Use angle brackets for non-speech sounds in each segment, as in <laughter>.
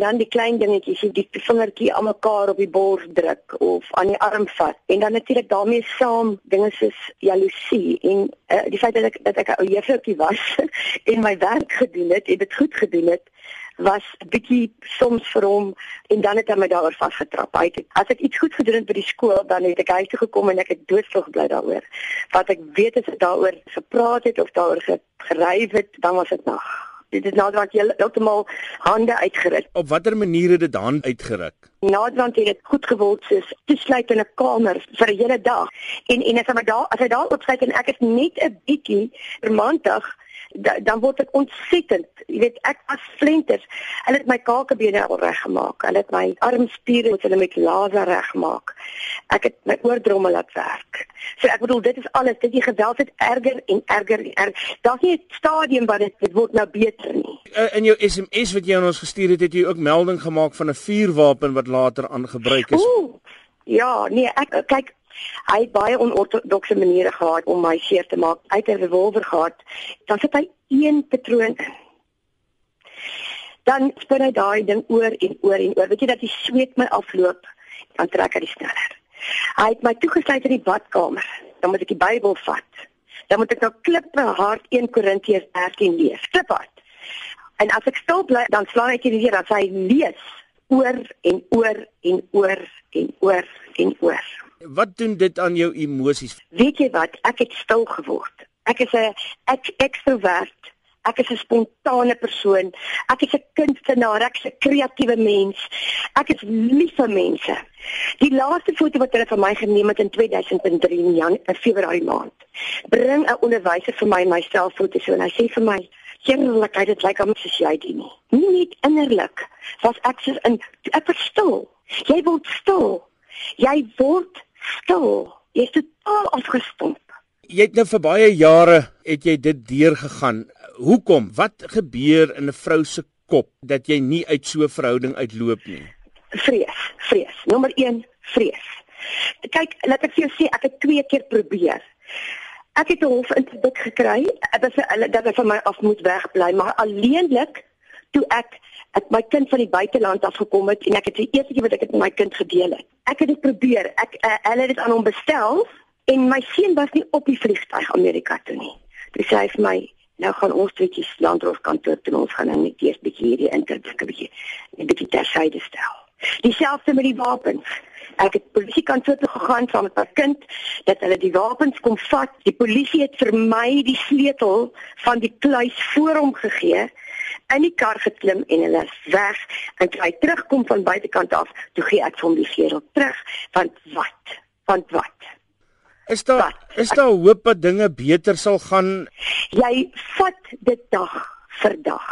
Dan die klein dingetjies, die vingertjie aan mekaar op die bors druk of aan die arm vat. En dan natuurlik daarmee saam dinge soos jaloesie en uh, die feit dat ek dat ek 'n ou juffroukie was <laughs> en my werk gedoen het, en dit goed gedoen het was bietjie soms vir hom en dan het hy my daaroor vasgetrap. Hy het as ek iets goed gedoen het by die skool, dan het ek huis toe gekom en ek het doodstil gebly daaroor. Wat ek weet is dat daaroor gepraat het of daaroor geryf het, dan was dit nag dit is naderhand heeltemal hande uitgeruk. Op watter manier het dit dan uitgeruk? Naderhand het dit goed geword soos toesluit in 'n kamer vir 'n hele dag. En en as hy daar as hy daar opsluit en ek is net 'n bietjie romantig da, dan word ek ontsettend. Jy weet, ek was flenters. Hulle het my kakebene al reggemaak. Hulle het my armspiere met hulle met laser reggemaak. Ek het my oordromme laat werk. So ek bedoel dit is alles. Dit die geweld het erger en erger en erger. Daar's nie 'n stadium waar dit dit word nou beter nie. Uh, in jou SMS wat jy aan ons gestuur het, het jy ook melding gemaak van 'n vuurwapen wat later aangebruik is. Ooh, ja, nee, ek kyk Hy het baie onortodokse maniere gehad om my seer te maak. Hy het 'n revolver gehad. Dan sit hy een patroon in. Dan spin hy daai ding oor en oor en oor. Weet jy dat die sweet my afloop, dan trek hy sneller. Hy het my toegesluit in die badkamer. Dan moet ek die Bybel vat. Dan moet ek nou klip my hart 1 Korintiërs 13 lees. Klip hard. En as ek stil bly, dan slaan ek hierdie dat hy lees oor en oor en oor en oor en oor. Wat doen dit aan jou emosies? Weet jy wat? Ek het stil geword. Ek is 'n ek ekstrovert. Ek is 'n spontane persoon. Ek is 'n kunstenaar, ek is 'n kreatiewe mens. Ek is lief vir mense. Die laaste foto wat hulle van my geneem het in 2003 in Jan in Februarie maand. Bring 'n onderwyser vir my my selffoto so en hy sê vir my Generalikheid dit lyk om soos jy dit nie. Nie net innerlik, was ek so in ek verstil. Jy word stil. Jy word stil. Jy is totaal afgestomp. Jy het nou vir baie jare het jy dit deurgegaan. Hoekom? Wat gebeur in 'n vrou se kop dat jy nie uit so 'n verhouding uitloop nie? Vrees, vrees. Nommer 1, vrees. Kyk, laat ek vir jou sê, ek het twee keer probeer. Ek het 'n hof in dik gekry. Dit was dat hy van my af moet wegbly, maar alleenlik toe ek ek my kind van die buiteland af gekom het en ek het die eerste keer wat ek dit met my kind gedeel het ek het dit probeer. Ek uh, hulle het dit aan hom bestel en my seun was nie op die vliegtuig Amerika toe nie. Dis sê hy vir my, nou gaan ons tweetjies landrof kantoor toe ons gaan nou net eers bietjie hierdie interdikkie bietjie 'n bietjie tersyde stel. Dieselfde met die wapens. Ek het polisie kantoor toe gegaan saam met my kind dat hulle die wapens kom vat. Die polisie het vir my die sleutel van die kluis voor hom gegee in die kar geklim en hulle is weg en toe hy terugkom van buitekant af, toe gee ek hom die sleutel terug want wat? Want wat? Is daar wat? is daar hoop dat dinge beter sal gaan? Jy vat dit dag vir dag.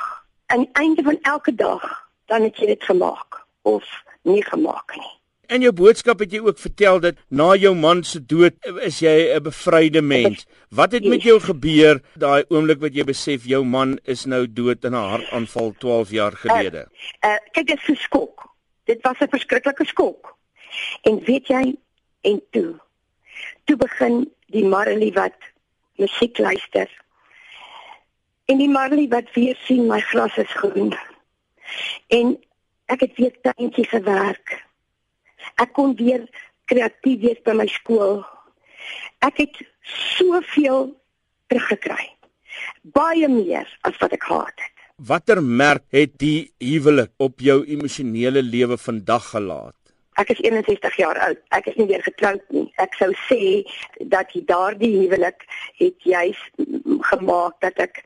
Aan die einde van elke dag dan het jy dit gemaak of nie gemaak nie. In jou boodskap het jy ook vertel dat na jou man se dood is jy 'n bevryde mens. Wat het met jou gebeur daai oomblik wat jy besef jou man is nou dood in 'n hartaanval 12 jaar gelede? Uh, uh kyk dit is 'n skok. Dit was 'n verskriklike skok. En weet jy en toe toe begin die Marley wat musiek luister. En die Marley wat weer sien my glas is groen. En ek het weer tuintjie gewerk ek kon weer kreatief wees by my skool. Ek het soveel teruggekry. Baie meer as wat ek gehad het. Watter merk het die huwelik op jou emosionele lewe vandag gelaat? Ek is 61 jaar oud. Ek is nie weer getroud nie. Ek sou sê dat daardie huwelik het juis gemaak dat ek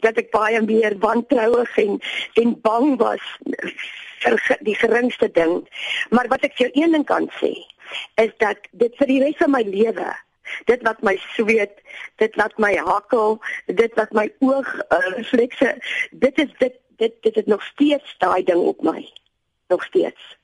dat ek baie meer wantrouig en en bang was vir die geringste ding. Maar wat ek vir een ding kan sê, is dat dit vir die res van my lewe dit wat my sweet, dit wat my hakkel, dit wat my oog uh, reflekse, dit is dit dit dit het nog steeds daai ding op my. Nog steeds.